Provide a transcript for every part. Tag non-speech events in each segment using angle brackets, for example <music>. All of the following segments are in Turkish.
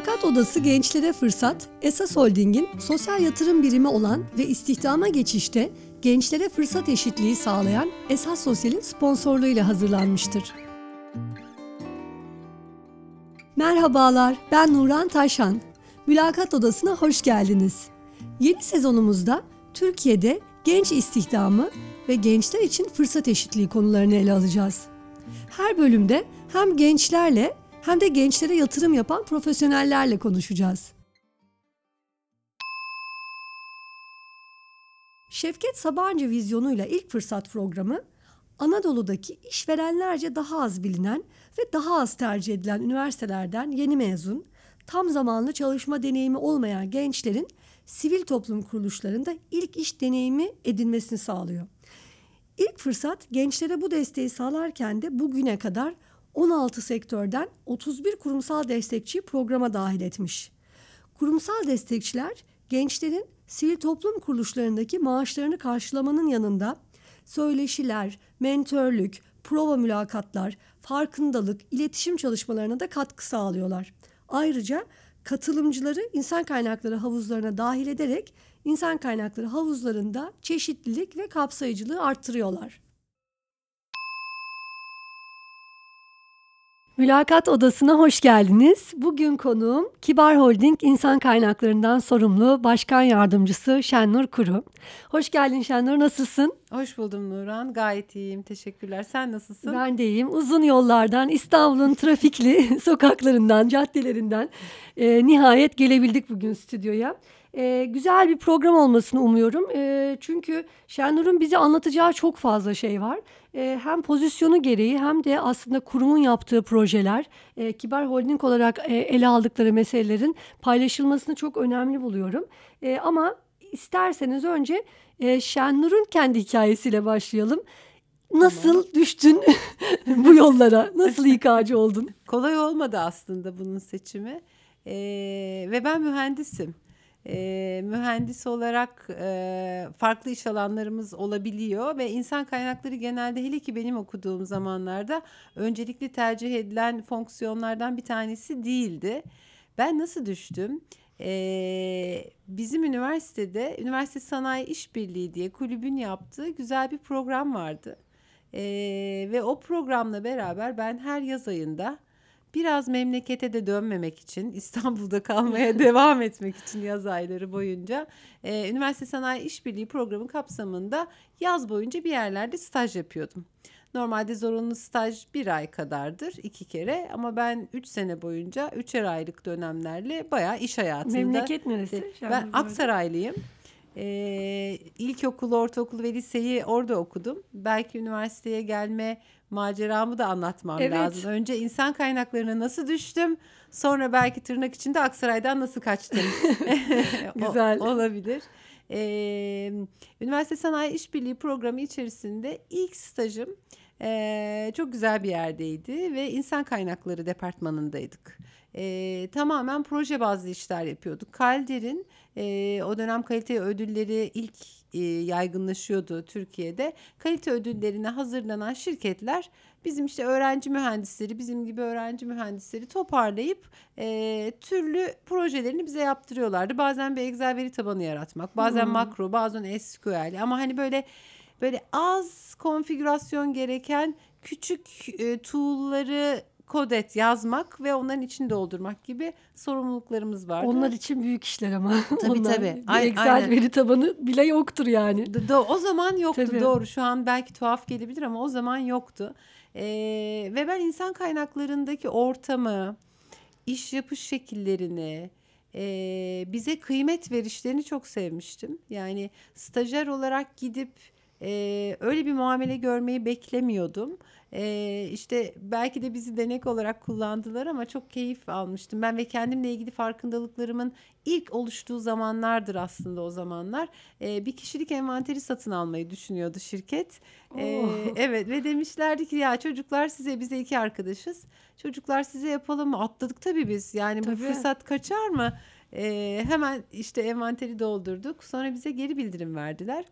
Mülakat Odası Gençlere Fırsat, Esas Holding'in sosyal yatırım birimi olan ve istihdama geçişte gençlere fırsat eşitliği sağlayan Esas Sosyal'in sponsorluğuyla hazırlanmıştır. Merhabalar, ben Nuran Taşan. Mülakat Odası'na hoş geldiniz. Yeni sezonumuzda Türkiye'de genç istihdamı ve gençler için fırsat eşitliği konularını ele alacağız. Her bölümde hem gençlerle hem de gençlere yatırım yapan profesyonellerle konuşacağız. Şevket Sabancı vizyonuyla ilk fırsat programı Anadolu'daki işverenlerce daha az bilinen ve daha az tercih edilen üniversitelerden yeni mezun, tam zamanlı çalışma deneyimi olmayan gençlerin sivil toplum kuruluşlarında ilk iş deneyimi edinmesini sağlıyor. İlk fırsat gençlere bu desteği sağlarken de bugüne kadar 16 sektörden 31 kurumsal destekçiyi programa dahil etmiş. Kurumsal destekçiler gençlerin sivil toplum kuruluşlarındaki maaşlarını karşılamanın yanında söyleşiler, mentörlük, prova mülakatlar, farkındalık, iletişim çalışmalarına da katkı sağlıyorlar. Ayrıca katılımcıları insan kaynakları havuzlarına dahil ederek insan kaynakları havuzlarında çeşitlilik ve kapsayıcılığı arttırıyorlar. Mülakat Odası'na hoş geldiniz. Bugün konuğum Kibar Holding İnsan Kaynaklarından sorumlu Başkan Yardımcısı Şennur Kuru. Hoş geldin Şennur, nasılsın? Hoş buldum Nuran. Gayet iyiyim. Teşekkürler. Sen nasılsın? Ben de iyiyim. Uzun yollardan, İstanbul'un trafikli <laughs> sokaklarından, caddelerinden e, nihayet gelebildik bugün stüdyoya. E, güzel bir program olmasını umuyorum. E, çünkü Şennur'un bize anlatacağı çok fazla şey var. E, hem pozisyonu gereği hem de aslında kurumun yaptığı projeler, e, Kibar Holding olarak e, ele aldıkları meselelerin paylaşılmasını çok önemli buluyorum. E, ama isterseniz önce e, Şennur'un kendi hikayesiyle başlayalım. Nasıl tamam. düştün <laughs> bu yollara? Nasıl İK'cı oldun? Kolay olmadı aslında bunun seçimi. Ee, ve ben mühendisim e, mühendis olarak e, farklı iş alanlarımız olabiliyor ve insan kaynakları genelde hele ki benim okuduğum zamanlarda öncelikli tercih edilen fonksiyonlardan bir tanesi değildi. Ben nasıl düştüm? Ee, bizim üniversitede Üniversite Sanayi İşbirliği diye kulübün yaptığı güzel bir program vardı. Ee, ve o programla beraber ben her yaz ayında biraz memlekete de dönmemek için <laughs> İstanbul'da kalmaya <laughs> devam etmek için yaz ayları boyunca e, Üniversite Sanayi İşbirliği programı kapsamında yaz boyunca bir yerlerde staj yapıyordum. Normalde zorunlu staj bir ay kadardır iki kere ama ben üç sene boyunca üçer aylık dönemlerle bayağı iş hayatında. Memleket neresi? Ben Aksaraylıyım. Ee, ilkokul, ortaokul ve liseyi orada okudum. Belki üniversiteye gelme maceramı da anlatmam evet. lazım. Önce insan kaynaklarına nasıl düştüm, sonra belki tırnak içinde Aksaray'dan nasıl kaçtım. <laughs> <laughs> Güzel. o, olabilir. Ee, Üniversite Sanayi İşbirliği programı içerisinde ilk stajım e, çok güzel bir yerdeydi ve insan kaynakları departmanındaydık e, tamamen proje bazlı işler yapıyorduk. Kalder'in e, o dönem kalite ödülleri ilk e, yaygınlaşıyordu Türkiye'de. Kalite ödüllerine hazırlanan şirketler bizim işte öğrenci mühendisleri, bizim gibi öğrenci mühendisleri toparlayıp e, türlü projelerini bize yaptırıyorlardı. Bazen bir Excel veri tabanı yaratmak, bazen hmm. makro, bazen SQL ama hani böyle böyle az konfigürasyon gereken küçük e, tool'ları kodet yazmak ve onların içini doldurmak gibi sorumluluklarımız vardı. Onlar için büyük işler ama. Tabii <laughs> Onlar, tabii. Bir Excel aynen. veri tabanı bile yoktur yani. Do- o zaman yoktu tabii. doğru. Şu an belki tuhaf gelebilir ama o zaman yoktu. Ee, ve ben insan kaynaklarındaki ortamı, iş yapış şekillerini, e, bize kıymet verişlerini çok sevmiştim. Yani stajyer olarak gidip e, öyle bir muamele görmeyi beklemiyordum. E, işte belki de bizi denek olarak kullandılar ama çok keyif almıştım. Ben ve kendimle ilgili farkındalıklarımın ilk oluştuğu zamanlardır aslında o zamanlar. E, bir kişilik envanteri satın almayı düşünüyordu şirket. E, evet ve demişlerdi ki ya çocuklar size bize iki arkadaşız. Çocuklar size yapalım mı? Atladık tabii biz. Yani tabii. bu fırsat kaçar mı? E, hemen işte envanteri doldurduk. Sonra bize geri bildirim verdiler.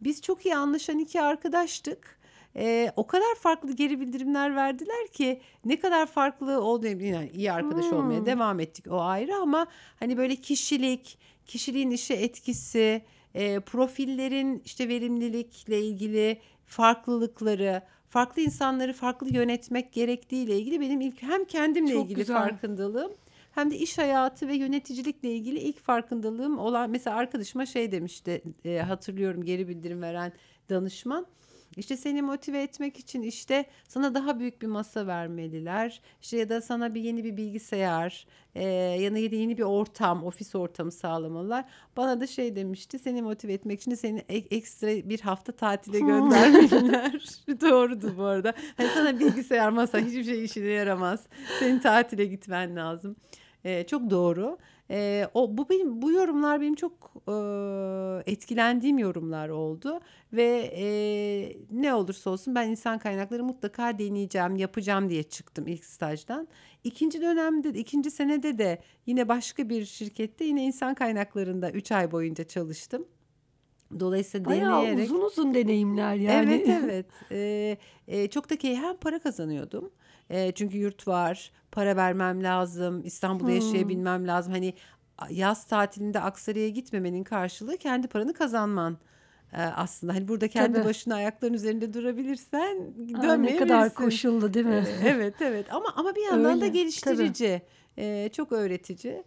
Biz çok iyi anlaşan iki arkadaştık. E, o kadar farklı geri bildirimler verdiler ki ne kadar farklı oldu yani iyi arkadaş Hmm. olmaya devam ettik o ayrı ama hani böyle kişilik, kişiliğin işe etkisi, e, profillerin işte verimlilikle ilgili farklılıkları, farklı insanları farklı yönetmek gerektiğiyle ilgili benim ilk hem kendimle Çok ilgili güzel. farkındalığım hem de iş hayatı ve yöneticilikle ilgili ilk farkındalığım olan mesela arkadaşıma şey demişti e, hatırlıyorum geri bildirim veren danışman. İşte seni motive etmek için işte sana daha büyük bir masa vermeliler. İşte ya da sana bir yeni bir bilgisayar, e, ya da yeni bir ortam, ofis ortamı sağlamalılar. Bana da şey demişti, seni motive etmek için seni ek- ekstra bir hafta tatile göndermeliler. <laughs> Doğrudu bu arada. Hani sana bilgisayar, masa hiçbir şey işine yaramaz. Senin tatile gitmen lazım. E, çok doğru. E, o bu benim bu yorumlar benim çok e, etkilendiğim yorumlar oldu ve e, ne olursa olsun ben insan kaynakları mutlaka deneyeceğim, yapacağım diye çıktım ilk stajdan. İkinci dönemde, de, ikinci senede de yine başka bir şirkette yine insan kaynaklarında 3 ay boyunca çalıştım. Dolayısıyla Bayağı deneyerek uzun uzun deneyimler yani. Evet <laughs> evet. Ee, e, çok da keyif hem para kazanıyordum. E, çünkü yurt var, para vermem lazım, İstanbul'da Hmm. yaşayabilmem lazım. Hani yaz tatilinde Aksaray'a gitmemenin karşılığı kendi paranı kazanman. Ee, aslında hani burada kendi Tabii. başına ayakların üzerinde durabilirsen Aa, ne dönmeyebilirsin. kadar koşullu değil mi? Ee, evet evet ama ama bir yandan da Öyle, geliştirici, e, çok öğretici.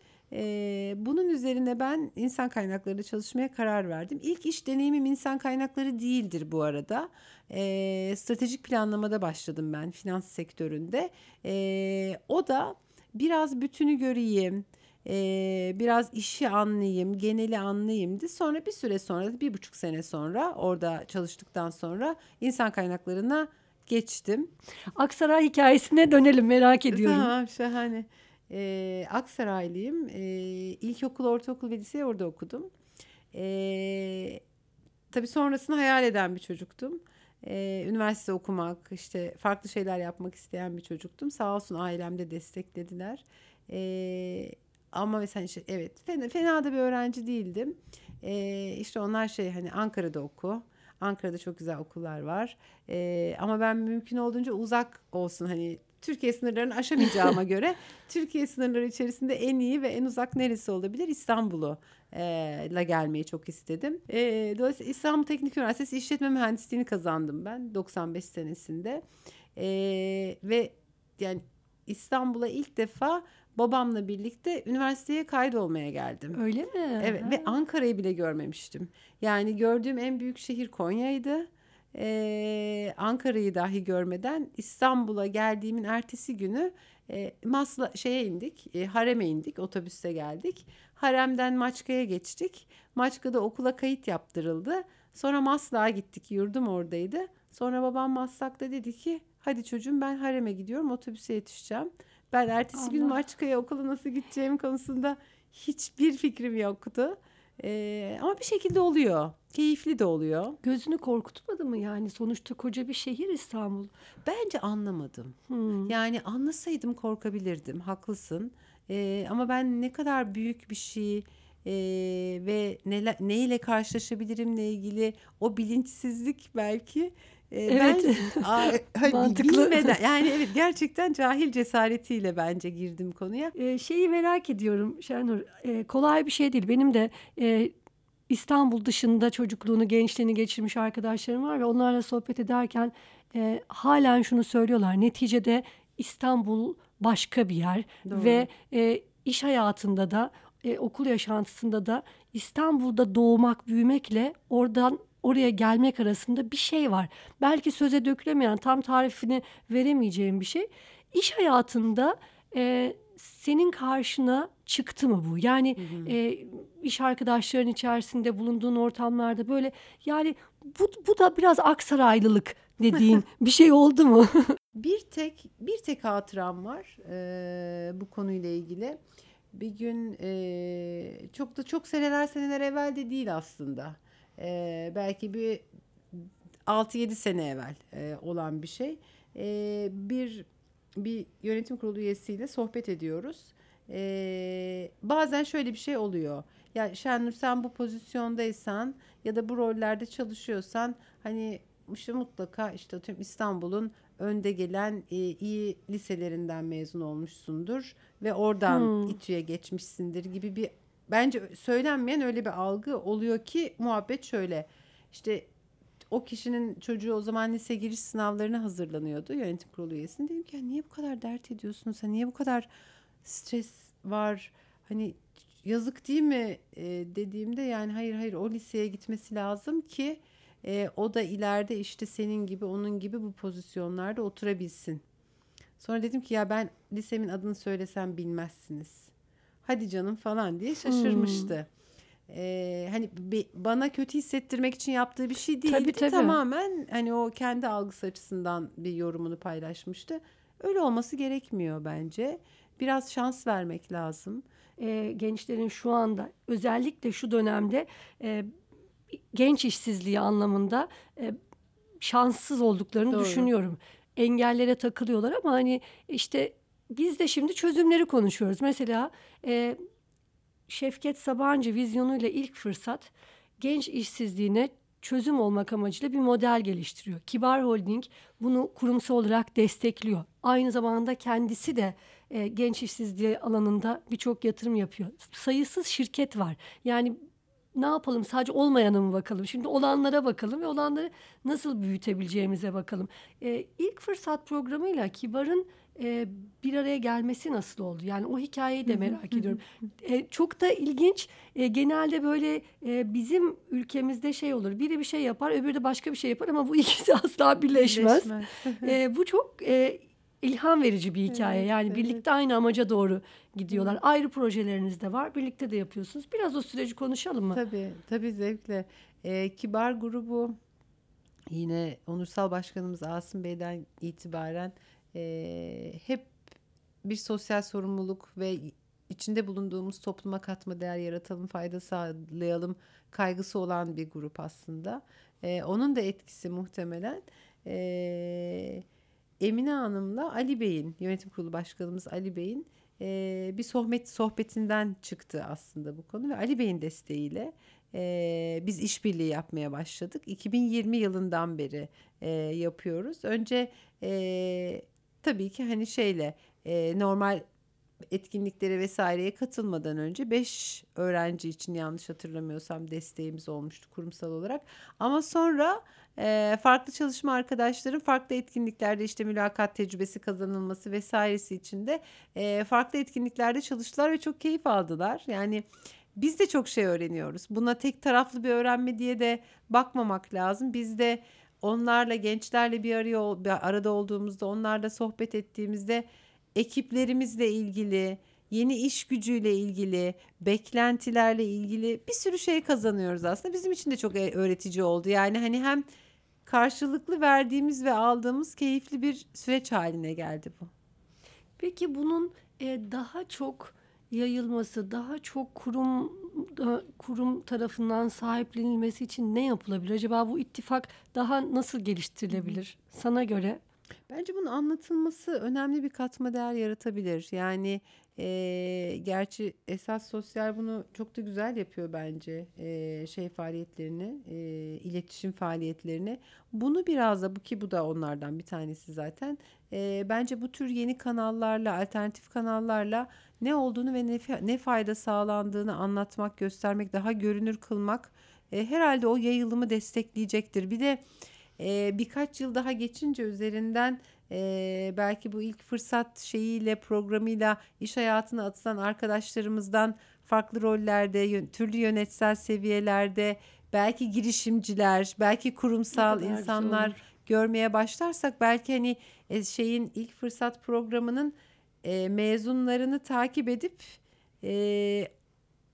Bunun üzerine ben insan kaynaklarıyla çalışmaya karar verdim. İlk iş deneyimim insan kaynakları değildir bu arada. E, stratejik planlamada başladım ben finans sektöründe. E, o da biraz bütünü göreyim, e, biraz işi anlayayım, geneli anlayayımdı. Sonra bir süre sonra, bir buçuk sene sonra orada çalıştıktan sonra insan kaynaklarına geçtim. Aksaray hikayesine dönelim merak <laughs> ediyorum. Tamam şahane. Ee, Aksaraylıyım. Ee, ilkokul, ortaokul ve liseyi orada okudum. Ee, tabii sonrasını hayal eden bir çocuktum. Ee, üniversite okumak, işte farklı şeyler yapmak isteyen bir çocuktum. Sağ olsun ailem de desteklediler. Ee, ama mesela işte, evet fena, fena da bir öğrenci değildim. Ee, işte onlar şey hani Ankara'da oku. Ankara'da çok güzel okullar var. Ee, ama ben mümkün olduğunca uzak olsun hani Türkiye sınırlarını aşamayacağıma <laughs> göre Türkiye sınırları içerisinde en iyi ve en uzak neresi olabilir? İstanbul'u e, la gelmeyi çok istedim. E, dolayısıyla İstanbul Teknik Üniversitesi İşletme Mühendisliğini kazandım ben 95 senesinde. E, ve yani İstanbul'a ilk defa babamla birlikte üniversiteye kaydolmaya geldim. Öyle mi? Evet Ha. ve Ankara'yı bile görmemiştim. Yani gördüğüm en büyük şehir Konya'ydı. Ee, Ankara'yı dahi görmeden İstanbul'a geldiğimin ertesi günü e, Masla şeye indik, e, Harem'e indik, otobüste geldik. Harem'den Maçka'ya geçtik. Maçka'da okula kayıt yaptırıldı. Sonra Maslak'a gittik, yurdum oradaydı. Sonra babam Maslak'ta dedi ki, hadi çocuğum ben Harem'e gidiyorum, otobüse yetişeceğim. Ben ertesi gün Allah. Maçka'ya okula nasıl gideceğim konusunda hiçbir fikrim yoktu. Ee, ama bir şekilde oluyor. Keyifli de oluyor. Gözünü korkutmadı mı yani? Sonuçta koca bir şehir İstanbul. Bence anlamadım. Hmm. Yani anlasaydım korkabilirdim. Haklısın. Ee, ama ben ne kadar büyük bir şey e, ve neler, neyle karşılaşabilirimle ilgili o bilinçsizlik belki e, Evet. <laughs> ben hani <laughs> Mantıklı. bilmeden yani evet gerçekten cahil cesaretiyle bence girdim konuya. Ee, şeyi merak ediyorum Şenur. Ee, kolay bir şey değil. Benim de e, İstanbul dışında çocukluğunu, gençliğini geçirmiş arkadaşlarım var ve onlarla sohbet ederken e, halen şunu söylüyorlar. Neticede İstanbul başka bir yer Doğru. ve e, iş hayatında da e, okul yaşantısında da İstanbul'da doğmak, büyümekle oradan oraya gelmek arasında bir şey var. Belki söze dökülemeyen, tam tarifini veremeyeceğim bir şey. İş hayatında e, senin karşına çıktı mı bu? Yani e, iş arkadaşların içerisinde bulunduğun ortamlarda böyle yani bu, bu da biraz Aksaraylılık dediğin <laughs> bir şey oldu mu? <laughs> Bir tek bir tek hatıram var eee, bu konuyla ilgili. Bir gün eee, çok da çok seneler seneler evvel de değil aslında. Eee, belki bir 6-7 sene evvel eee, olan bir şey. Eee, bir bir yönetim kurulu üyesiyle sohbet ediyoruz. Eee, bazen şöyle bir şey oluyor. Ya Şenur sen bu pozisyondaysan ya da bu rollerde çalışıyorsan hani işte mutlaka işte tüm İstanbul'un önde gelen e, iyi liselerinden mezun olmuşsundur ve oradan Hmm. İTÜ'ye geçmişsindir gibi bir bence söylenmeyen öyle bir algı oluyor ki muhabbet şöyle işte o kişinin çocuğu o zaman lise giriş sınavlarına hazırlanıyordu yönetim kurulu üyesine. Dedim ki ya niye bu kadar dert ediyorsunuz? Sen niye bu kadar stres var? Hani yazık değil mi e, dediğimde yani hayır hayır o liseye gitmesi lazım ki e, o da ileride işte senin gibi onun gibi bu pozisyonlarda oturabilsin. Sonra dedim ki ya ben lisemin adını söylesem bilmezsiniz. Hadi canım falan diye şaşırmıştı. Ee, hani bi- bana kötü hissettirmek için yaptığı bir şey değildi. Tabii, tabii. Tamamen hani o kendi algısı açısından bir yorumunu paylaşmıştı. Öyle olması gerekmiyor bence. Biraz şans vermek lazım. e, gençlerin şu anda özellikle şu dönemde e, genç işsizliği anlamında e, şanssız olduklarını Doğru. düşünüyorum. Engellere takılıyorlar ama hani işte biz de şimdi çözümleri konuşuyoruz. Mesela e, Şevket Sabancı vizyonuyla ilk fırsat genç işsizliğine çözüm olmak amacıyla bir model geliştiriyor. Kibar Holding bunu kurumsal olarak destekliyor. Aynı zamanda kendisi de e, genç işsizliği alanında birçok yatırım yapıyor. Sayısız şirket var. Yani ne yapalım sadece olmayana mı bakalım? Şimdi olanlara bakalım ve olanları nasıl büyütebileceğimize bakalım. E, ilk fırsat programıyla Kibar'ın e, bir araya gelmesi nasıl oldu? Yani o hikayeyi de merak ediyorum. E, çok da ilginç. E, genelde böyle e, bizim ülkemizde şey olur. Biri bir şey yapar, öbürü de başka bir şey yapar ama bu <laughs> ikisi asla birleşmez. Birleşmez. E, bu çok e, ilham verici bir hikaye. Evet, yani evet. birlikte aynı amaca doğru gidiyorlar. Ayrı projeleriniz de var. Birlikte de yapıyorsunuz. Biraz o süreci konuşalım mı? Tabii, tabii zevkle. Ee, Kibar grubu yine Onursal Başkanımız Asım Bey'den itibaren ee, hep bir sosyal sorumluluk ve içinde bulunduğumuz topluma katma değer yaratalım, fayda sağlayalım kaygısı olan bir grup aslında. Ee, onun da etkisi muhtemelen ee, Emine Hanım'la Ali Bey'in, yönetim kurulu başkanımız Ali Bey'in ee, bir sohbet sohbetinden çıktı aslında bu konu ve Ali Bey'in desteğiyle biz işbirliği yapmaya başladık. 2020 yılından beri yapıyoruz. Önce tabii ki hani şeyle ee, normal etkinliklere vesaireye katılmadan önce 5 öğrenci için yanlış hatırlamıyorsam desteğimiz olmuştu kurumsal olarak. Ama sonra e, farklı çalışma arkadaşların farklı etkinliklerde işte mülakat tecrübesi kazanılması vesairesi için de e, farklı etkinliklerde çalıştılar ve çok keyif aldılar. Yani biz de çok şey öğreniyoruz. Buna tek taraflı bir öğrenme diye de bakmamak lazım. Biz de onlarla gençlerle bir araya bir arada olduğumuzda onlarla sohbet ettiğimizde ekiplerimizle ilgili, yeni iş gücüyle ilgili, beklentilerle ilgili bir sürü şey kazanıyoruz aslında. Bizim için de çok e- öğretici oldu. Yani hani hem karşılıklı verdiğimiz ve aldığımız keyifli bir süreç haline geldi bu. Peki bunun e, daha çok yayılması, daha çok kurum kurum tarafından sahiplenilmesi için ne yapılabilir? Acaba bu ittifak daha nasıl geliştirilebilir sana göre? Bence bunun anlatılması önemli bir katma değer yaratabilir. Yani eee, gerçi esas sosyal bunu çok da güzel yapıyor bence eee, şey faaliyetlerini, eee, iletişim faaliyetlerini. Bunu biraz da bu ki bu da onlardan bir tanesi zaten. Eee, bence bu tür yeni kanallarla, alternatif kanallarla ne olduğunu ve ne, ne fayda sağlandığını anlatmak, göstermek, daha görünür kılmak e, herhalde o yayılımı destekleyecektir. Bir de e, birkaç yıl daha geçince üzerinden e, belki bu ilk fırsat şeyiyle programıyla iş hayatına atılan arkadaşlarımızdan farklı rollerde, türlü yönetsel seviyelerde, belki girişimciler, belki kurumsal insanlar görmeye başlarsak belki hani e, şeyin ilk fırsat programının e, mezunlarını takip edip e,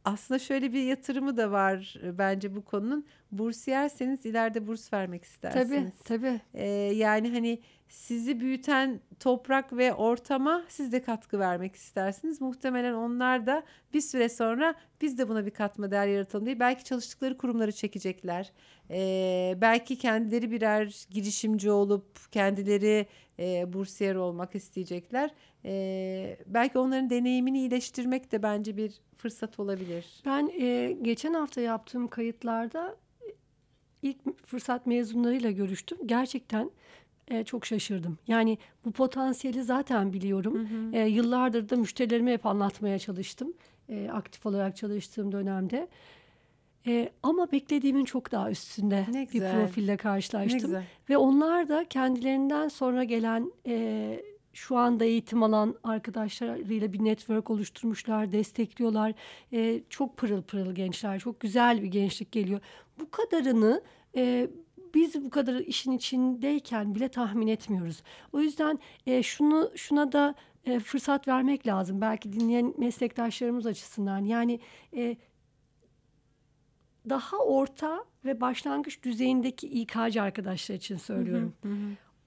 aslında şöyle bir yatırımı da var e, bence bu konunun. Bursiyerseniz ileride burs vermek istersiniz. Tabii, tabii. Ee, yani hani sizi büyüten toprak ve ortama siz de katkı vermek istersiniz. Muhtemelen onlar da bir süre sonra biz de buna bir katma değer yaratalım diye belki çalıştıkları kurumları çekecekler. Ee, belki kendileri birer girişimci olup kendileri e, bursiyer olmak isteyecekler. Ee, belki onların deneyimini iyileştirmek de bence bir fırsat olabilir. Ben e, geçen hafta yaptığım kayıtlarda ilk fırsat mezunlarıyla görüştüm. Gerçekten e, çok şaşırdım. Yani bu potansiyeli zaten biliyorum. E, yıllardır da müşterilerime hep anlatmaya çalıştım. E, aktif olarak çalıştığım dönemde. E, ama beklediğimin çok daha üstünde Ne bir güzel. profille Ne karşılaştım. Ve onlar da kendilerinden sonra gelen e, şu anda eğitim alan arkadaşlarıyla bir network oluşturmuşlar, destekliyorlar. E, çok pırıl pırıl gençler, çok güzel bir gençlik geliyor. Bu kadarını e, biz bu kadar işin içindeyken bile tahmin etmiyoruz. O yüzden e, şunu şuna da e, fırsat vermek lazım. Belki dinleyen meslektaşlarımız açısından. Yani e, daha orta ve başlangıç düzeyindeki İK'cı arkadaşlar için söylüyorum.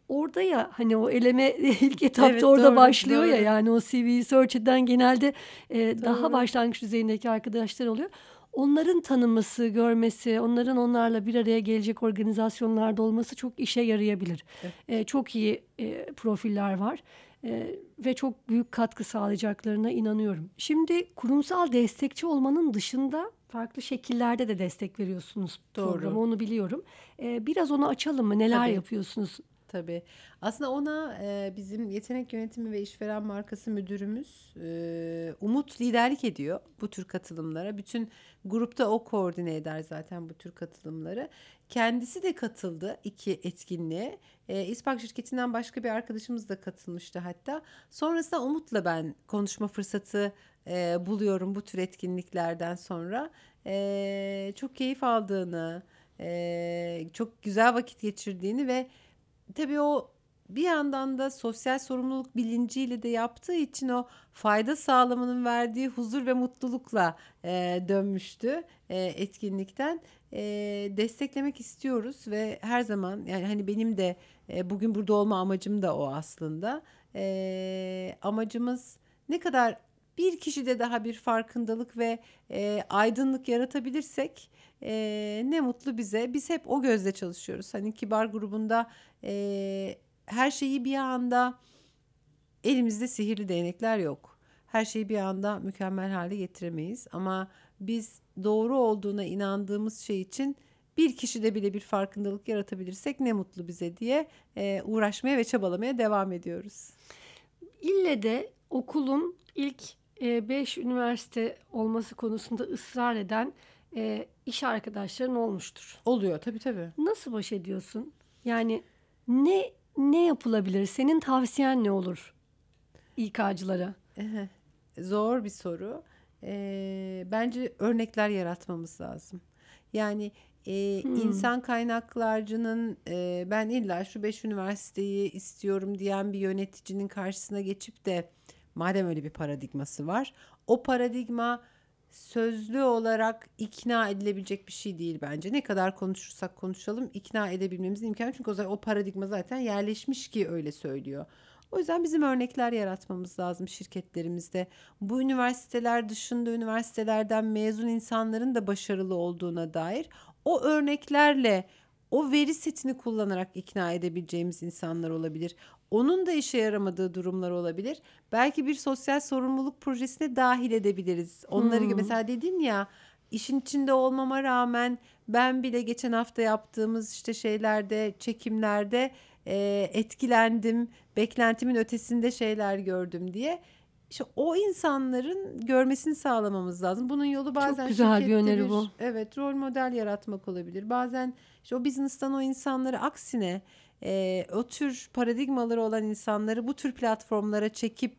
Orada ya hani o eleme <laughs> ilk etapta Evet, orada doğru, başlıyor ya doğru. yani o CV'yi search eden genelde e, daha başlangıç düzeyindeki arkadaşlar oluyor. Onların tanıması, görmesi, onların onlarla bir araya gelecek organizasyonlarda olması çok işe yarayabilir. Evet. E, çok iyi e, profiller var e, ve çok büyük katkı sağlayacaklarına inanıyorum. Şimdi kurumsal destekçi olmanın dışında farklı şekillerde de destek veriyorsunuz Doğru. programa onu biliyorum. E, biraz onu açalım mı? Neler Tabii. yapıyorsunuz? Tabii. Aslında ona e, bizim yetenek yönetimi ve işveren markası müdürümüz e, Umut liderlik ediyor bu tür katılımlara. Bütün grupta o koordine eder zaten bu tür katılımları. Kendisi de katıldı iki etkinliğe. E, İspak şirketinden başka bir arkadaşımız da katılmıştı hatta. Sonrasında Umut'la ben konuşma fırsatı e, buluyorum bu tür etkinliklerden sonra. E, çok keyif aldığını, e, çok güzel vakit geçirdiğini ve tabii o bir yandan da sosyal sorumluluk bilinciyle de yaptığı için o fayda sağlamanın verdiği huzur ve mutlulukla e, dönmüştü e, etkinlikten. E, desteklemek istiyoruz ve her zaman yani hani benim de e, bugün burada olma amacım da o aslında. E, amacımız ne kadar bir kişide daha bir farkındalık ve e, aydınlık yaratabilirsek e, ne mutlu bize. Biz hep o gözle çalışıyoruz. Hani kibar grubunda e, her şeyi bir anda elimizde sihirli değnekler yok. Her şeyi bir anda mükemmel hale getiremeyiz ama biz doğru olduğuna inandığımız şey için bir kişide bile bir farkındalık yaratabilirsek ne mutlu bize diye e, uğraşmaya ve çabalamaya devam ediyoruz. İlle de okulun ilk 5 üniversite olması konusunda ısrar eden e, iş arkadaşların olmuştur. Oluyor tabii tabii. Nasıl baş ediyorsun? Yani ne ne yapılabilir? Senin tavsiyen ne olur İK'cılara? Zor bir soru. Ee, bence örnekler yaratmamız lazım. Yani e, insan kaynaklarcının e, ben illa şu beş üniversiteyi istiyorum diyen bir yöneticinin karşısına geçip de madem öyle bir paradigması var, o paradigma sözlü olarak ikna edilebilecek bir şey değil bence. Ne kadar konuşursak konuşalım ikna edebilmemizin imkanı çünkü o, o paradigma zaten yerleşmiş ki öyle söylüyor. O yüzden bizim örnekler yaratmamız lazım şirketlerimizde. Bu üniversiteler dışında üniversitelerden mezun insanların da başarılı olduğuna dair o örneklerle o veri setini kullanarak ikna edebileceğimiz insanlar olabilir. Onun da işe yaramadığı durumlar olabilir. Belki bir sosyal sorumluluk projesine dahil edebiliriz. Onları Hmm. mesela dedin ya işin içinde olmama rağmen ben bile geçen hafta yaptığımız işte şeylerde, çekimlerde e, etkilendim, beklentimin ötesinde şeyler gördüm diye. İşte o insanların görmesini sağlamamız lazım. Bunun yolu bazen güzel bir öneri bu. Evet, rol model yaratmak olabilir. Bazen işte o business'tan o insanları aksine e, o tür paradigmaları olan insanları bu tür platformlara çekip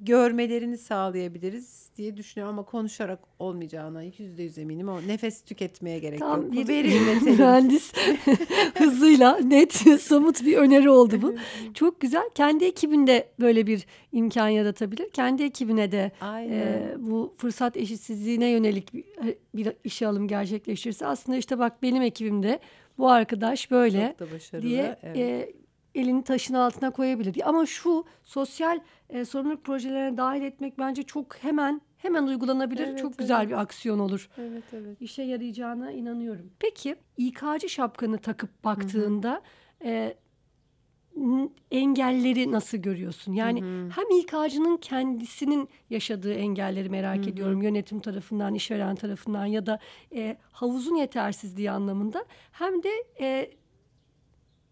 görmelerini sağlayabiliriz diye düşünüyorum ama konuşarak olmayacağına yüzde yüz eminim. O nefes tüketmeye gerek Tam yok. bir veri <laughs> mühendis <laughs> hızıyla net somut bir öneri oldu bu. Çok güzel. Kendi ekibinde böyle bir imkan yaratabilir. Kendi ekibine de Aynen. e, bu fırsat eşitsizliğine yönelik bir, bir işe alım gerçekleşirse aslında işte bak benim ekibimde bu arkadaş böyle Çok da başarılı. diye evet. e, elini taşın altına koyabilir. Ama şu sosyal e, sorumluluk projelerine dahil etmek bence çok hemen hemen uygulanabilir. Evet, çok güzel evet. bir aksiyon olur. evet evet. İşe yarayacağına inanıyorum. Peki İK'cı şapkanı takıp baktığında e, n- engelleri nasıl görüyorsun? Yani hem İK'cının kendisinin yaşadığı engelleri merak ediyorum yönetim tarafından, işveren tarafından ya da e, havuzun yetersizliği anlamında hem de e,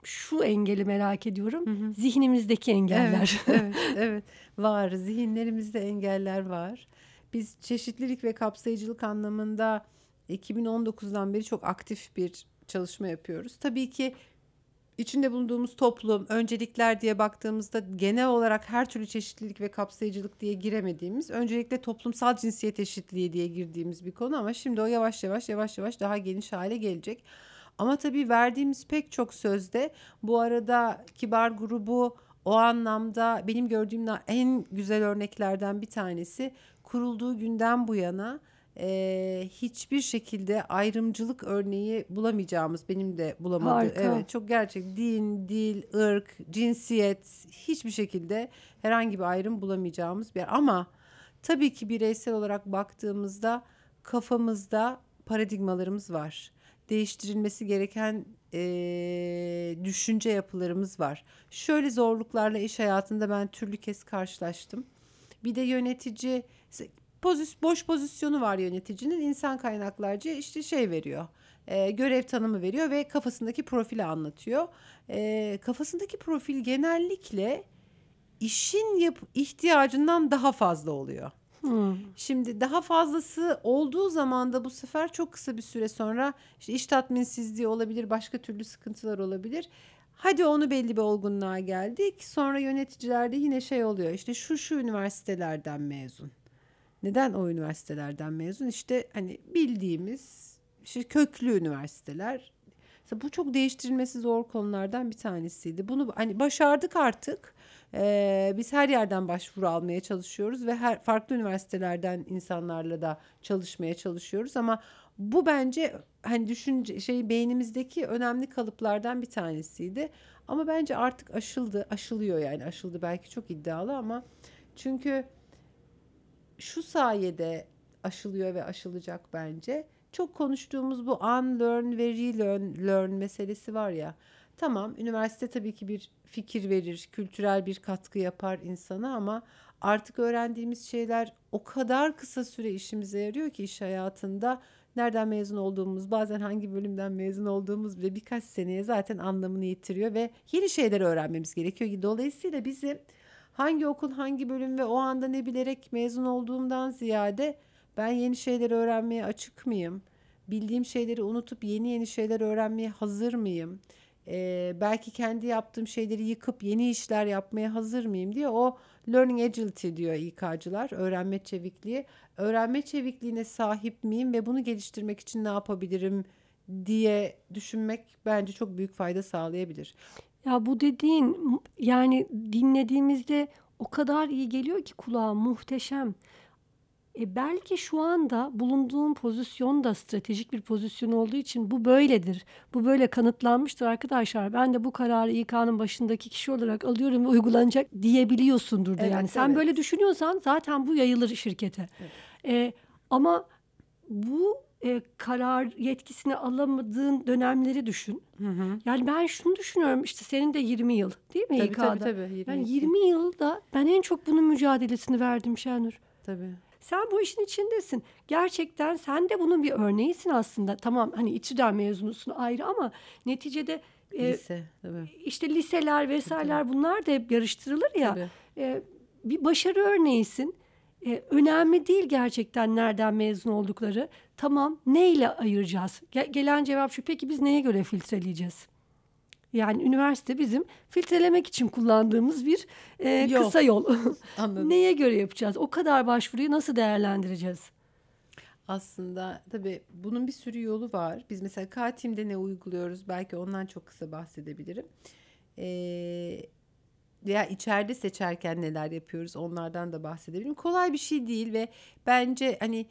şu engeli merak ediyorum. Zihnimizdeki engeller. Evet, evet, <laughs> evet. Var. Zihinlerimizde engeller var. Biz çeşitlilik ve kapsayıcılık anlamında 2019'dan beri çok aktif bir çalışma yapıyoruz. Tabii ki içinde bulunduğumuz toplum, öncelikler diye baktığımızda genel olarak her türlü çeşitlilik ve kapsayıcılık diye giremediğimiz, öncelikle toplumsal cinsiyet eşitliği diye girdiğimiz bir konu ama şimdi o yavaş yavaş yavaş yavaş daha geniş hale gelecek. Ama tabii verdiğimiz pek çok sözde bu arada kibar grubu o anlamda benim gördüğüm en güzel örneklerden bir tanesi kurulduğu günden bu yana e, hiçbir şekilde ayrımcılık örneği bulamayacağımız benim de bulamadım. Harika. Evet çok gerçek din, dil, ırk, cinsiyet hiçbir şekilde herhangi bir ayrım bulamayacağımız bir yer. Ama tabii ki bireysel olarak baktığımızda kafamızda paradigmalarımız var. Değiştirilmesi gereken eee, düşünce yapılarımız var. Şöyle zorluklarla iş hayatında ben türlü kez karşılaştım. Bir de yönetici pozis, boş pozisyonu var yöneticinin insan kaynaklarca işte şey veriyor. e, görev tanımı veriyor ve kafasındaki profili anlatıyor. E, kafasındaki profil genellikle işin yap ihtiyacından daha fazla oluyor. Hmm. Şimdi daha fazlası olduğu zaman da bu sefer çok kısa bir süre sonra işte iş tatminsizliği olabilir, başka türlü sıkıntılar olabilir. Hadi onu belli bir olgunluğa geldik. Sonra yöneticilerde yine şey oluyor. İşte şu şu üniversitelerden mezun. Neden o üniversitelerden mezun? İşte hani bildiğimiz işte köklü üniversiteler. Mesela bu çok değiştirilmesi zor konulardan bir tanesiydi. Bunu hani başardık artık. Ee, biz her yerden başvuru almaya çalışıyoruz ve her farklı üniversitelerden insanlarla da çalışmaya çalışıyoruz ama bu bence hani düşünce şey beynimizdeki önemli kalıplardan bir tanesiydi. Ama bence artık aşıldı, aşılıyor yani aşıldı belki çok iddialı ama çünkü şu sayede aşılıyor ve aşılacak bence. Çok konuştuğumuz bu unlearn ve relearn learn meselesi var ya. Tamam üniversite tabii ki bir fikir verir, kültürel bir katkı yapar insana ama artık öğrendiğimiz şeyler o kadar kısa süre işimize yarıyor ki iş hayatında nereden mezun olduğumuz, bazen hangi bölümden mezun olduğumuz bile birkaç seneye zaten anlamını yitiriyor ve yeni şeyler öğrenmemiz gerekiyor. Dolayısıyla bizim hangi okul, hangi bölüm ve o anda ne bilerek mezun olduğumdan ziyade ben yeni şeyler öğrenmeye açık mıyım? Bildiğim şeyleri unutup yeni yeni şeyler öğrenmeye hazır mıyım? Ee, belki kendi yaptığım şeyleri yıkıp yeni işler yapmaya hazır mıyım diye o learning agility diyor İK'cılar, öğrenme çevikliği. Öğrenme çevikliğine sahip miyim ve bunu geliştirmek için ne yapabilirim diye düşünmek bence çok büyük fayda sağlayabilir. Ya bu dediğin yani dinlediğimizde o kadar iyi geliyor ki kulağa muhteşem. E belki şu anda bulunduğum pozisyon da stratejik bir pozisyon olduğu için bu böyledir. Bu böyle kanıtlanmıştır arkadaşlar. Ben de bu kararı İK'nın başındaki kişi olarak alıyorum ve uygulanacak diyebiliyorsundur da Evet, yani. Sen evet. böyle düşünüyorsan zaten bu yayılır şirkete. E, ama bu e, karar yetkisini alamadığın dönemleri düşün. Yani ben şunu düşünüyorum işte senin de 20 yıl değil mi Tabii, İK'da? tabii, tabii, 22. Yani 20 yılda ben en çok bunun mücadelesini verdim Şenur. Tabii. Sen bu işin içindesin. Gerçekten sen de bunun bir örneğisin aslında. Tamam hani İTÜ'den mezunusun ayrı ama neticede e, Lise. Tabii. işte liseler vesaireler bunlar da hep yarıştırılır ya. Tabii. E, bir başarı örneğisin. E, önemli değil gerçekten nereden mezun oldukları. Tamam neyle ayıracağız? Ge- gelen cevap şu peki biz neye göre filtreleyeceğiz? Yani üniversite bizim filtrelemek için kullandığımız bir e, Yol. kısa yol. <laughs> Anladım. Neye göre yapacağız? O kadar başvuruyu nasıl değerlendireceğiz? Aslında tabii bunun bir sürü yolu var. Biz mesela K-Team'de ne uyguluyoruz? Belki ondan çok kısa bahsedebilirim. Ee, veya içeride seçerken neler yapıyoruz? Onlardan da bahsedebilirim. Kolay bir şey değil ve bence hani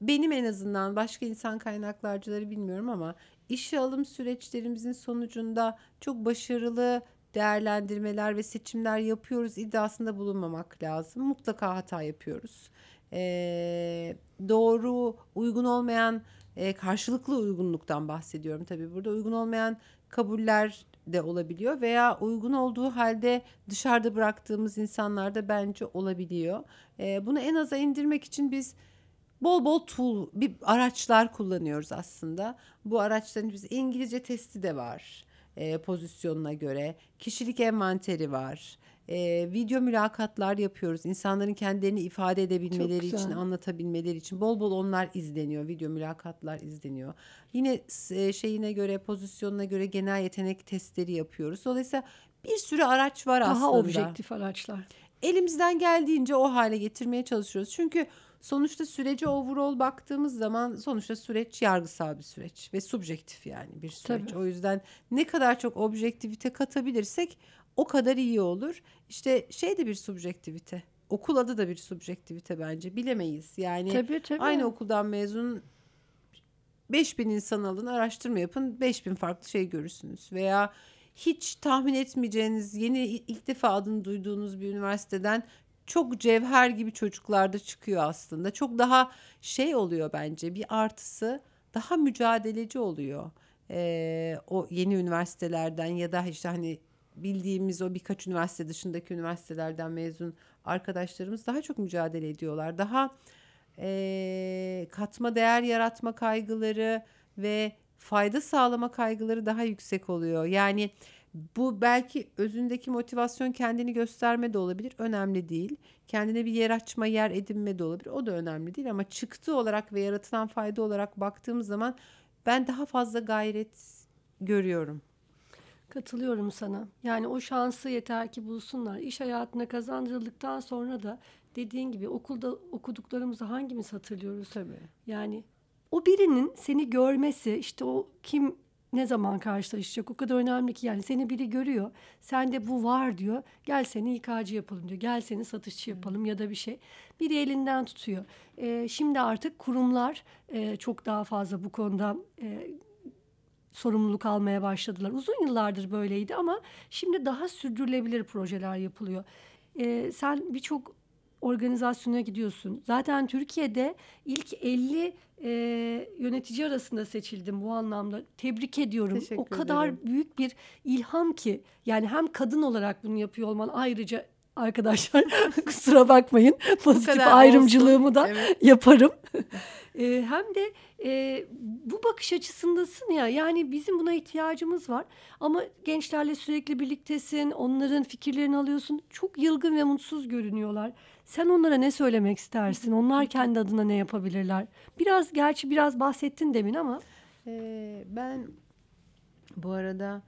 benim en azından başka insan kaynaklarcıları bilmiyorum ama işe alım süreçlerimizin sonucunda çok başarılı değerlendirmeler ve seçimler yapıyoruz iddiasında bulunmamak lazım. Mutlaka hata yapıyoruz. Ee, doğru, uygun olmayan, e, karşılıklı uygunluktan bahsediyorum tabii burada. Uygun olmayan kabuller de olabiliyor veya uygun olduğu halde dışarıda bıraktığımız insanlar da bence olabiliyor. Ee, bunu en aza indirmek için biz bol bol tool, bir araçlar kullanıyoruz aslında. Bu araçların biz İngilizce testi de var e, pozisyonuna göre. Kişilik envanteri var. E, video mülakatlar yapıyoruz. İnsanların kendilerini ifade edebilmeleri için, anlatabilmeleri için bol bol onlar izleniyor. Video mülakatlar izleniyor. Yine e, şeyine göre, pozisyonuna göre genel yetenek testleri yapıyoruz. Dolayısıyla bir sürü araç var Daha aslında objektif araçlar. elimizden geldiğince o hale getirmeye çalışıyoruz. Çünkü sonuçta sürece overall baktığımız zaman sonuçta süreç yargısal bir süreç ve subjektif yani bir süreç. Tabii. O yüzden ne kadar çok objektivite katabilirsek o kadar iyi olur. İşte şey de bir subjektivite. Okul adı da bir subjektivite bence. Bilemeyiz. Yani Tabii tabii. aynı okuldan mezun 5000 insan alın, araştırma yapın, 5000 farklı şey görürsünüz. Veya hiç tahmin etmeyeceğiniz, yeni ilk defa adını duyduğunuz bir üniversiteden çok cevher gibi çocuklar da çıkıyor aslında. Çok daha şey oluyor bence bir artısı daha mücadeleci oluyor. Ee, o yeni üniversitelerden ya da işte hani bildiğimiz o birkaç üniversite dışındaki üniversitelerden mezun arkadaşlarımız daha çok mücadele ediyorlar. Daha eee, katma değer yaratma kaygıları ve fayda sağlama kaygıları daha yüksek oluyor. Yani bu belki özündeki motivasyon kendini gösterme de olabilir. Önemli değil. Kendine bir yer açma, yer edinme de olabilir. O da önemli değil ama çıktı olarak ve yaratılan fayda olarak baktığımız zaman ben daha fazla gayret görüyorum. Katılıyorum sana. Yani o şansı yeter ki bulsunlar. İş hayatına kazandırıldıktan sonra da dediğin gibi okulda okuduklarımızı hangimiz hatırlıyoruz? Tabii. Yani o birinin seni görmesi işte o kim ne zaman karşılaşacak o kadar önemli ki yani seni biri görüyor sende bu var diyor gel seni İK'cı yapalım diyor gel seni satışçı yapalım ya da bir şey biri elinden tutuyor. Ee, şimdi artık kurumlar e, çok daha fazla bu konuda e, sorumluluk almaya başladılar. Uzun yıllardır böyleydi ama şimdi daha sürdürülebilir projeler yapılıyor. Ee, sen birçok organizasyona gidiyorsun. Zaten Türkiye'de ilk 50 e, yönetici arasında seçildim bu anlamda. Tebrik ediyorum. Teşekkür o kadar ederim. büyük bir ilham ki. Yani hem kadın olarak bunu yapıyor olman ayrıca arkadaşlar <laughs> kusura bakmayın. Pozitif ayrımcılığımı olsun. da Evet. yaparım. <laughs> Ee, hem de e, bu bakış açısındasın ya yani bizim buna ihtiyacımız var. Ama gençlerle sürekli birliktesin onların fikirlerini alıyorsun. Çok yılgın ve mutsuz görünüyorlar. Sen onlara ne söylemek istersin? Onlar <laughs> kendi adına ne yapabilirler? Biraz gerçi biraz bahsettin demin ama. Ee, ben bu arada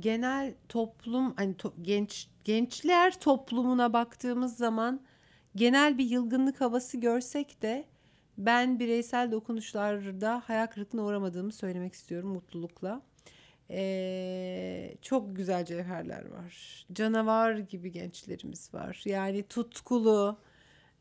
genel toplum hani to- genç gençler toplumuna baktığımız zaman genel bir yılgınlık havası görsek de ben bireysel dokunuşlarda hayal kırıklığına uğramadığımı söylemek istiyorum mutlulukla. Ee, çok güzel cevherler var. Canavar gibi gençlerimiz var. Yani tutkulu,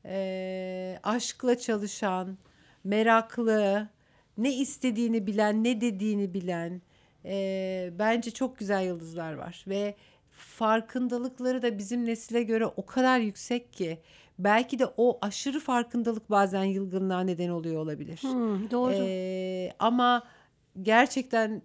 ee, aşkla çalışan, meraklı, ne istediğini bilen, ne dediğini bilen ee, bence çok güzel yıldızlar var ve farkındalıkları da bizim nesile göre o kadar yüksek ki belki de o aşırı farkındalık bazen yılgınlığa neden oluyor olabilir. hmm, doğru Ee, ama gerçekten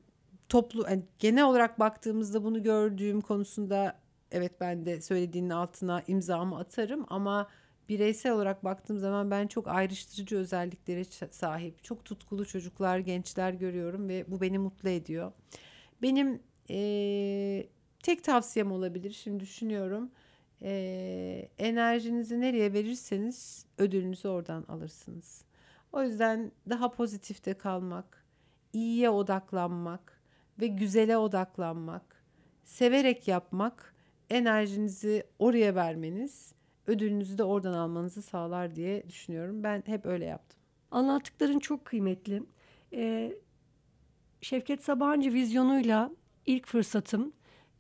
toplu yani genel olarak baktığımızda bunu gördüğüm konusunda evet ben de söylediğinin altına imzamı atarım ama bireysel olarak baktığım zaman ben çok ayrıştırıcı özelliklere sahip, çok tutkulu çocuklar, gençler görüyorum ve bu beni mutlu ediyor. Benim eee, tek tavsiyem olabilir şimdi düşünüyorum. Eee, enerjinizi nereye verirseniz ödülünüzü oradan alırsınız. O yüzden daha pozitifte kalmak, iyiye odaklanmak ve güzele odaklanmak, severek yapmak, enerjinizi oraya vermeniz, ödülünüzü de oradan almanızı sağlar diye düşünüyorum. Ben hep öyle yaptım. Anlattıkların çok kıymetli. Ee, Şevket Sabancı vizyonuyla ilk fırsatım,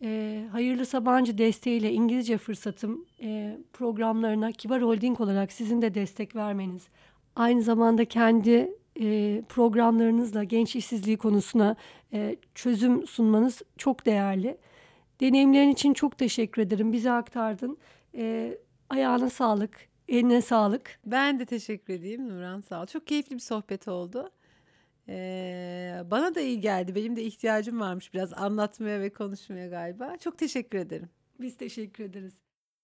e, Hayırlı Sabancı desteğiyle İngilizce fırsatım e, programlarına Kibar Holding olarak sizin de destek vermeniz, aynı zamanda kendi e, programlarınızla genç işsizliği konusuna e, çözüm sunmanız çok değerli. Deneyimlerin için çok teşekkür ederim. Bize aktardın. E, ayağına sağlık, eline sağlık. Ben de teşekkür edeyim Nurhan sağ ol. Çok keyifli bir sohbet oldu. Ee, bana da iyi geldi. Benim de ihtiyacım varmış biraz anlatmaya ve konuşmaya galiba. Çok teşekkür ederim. Biz teşekkür ederiz.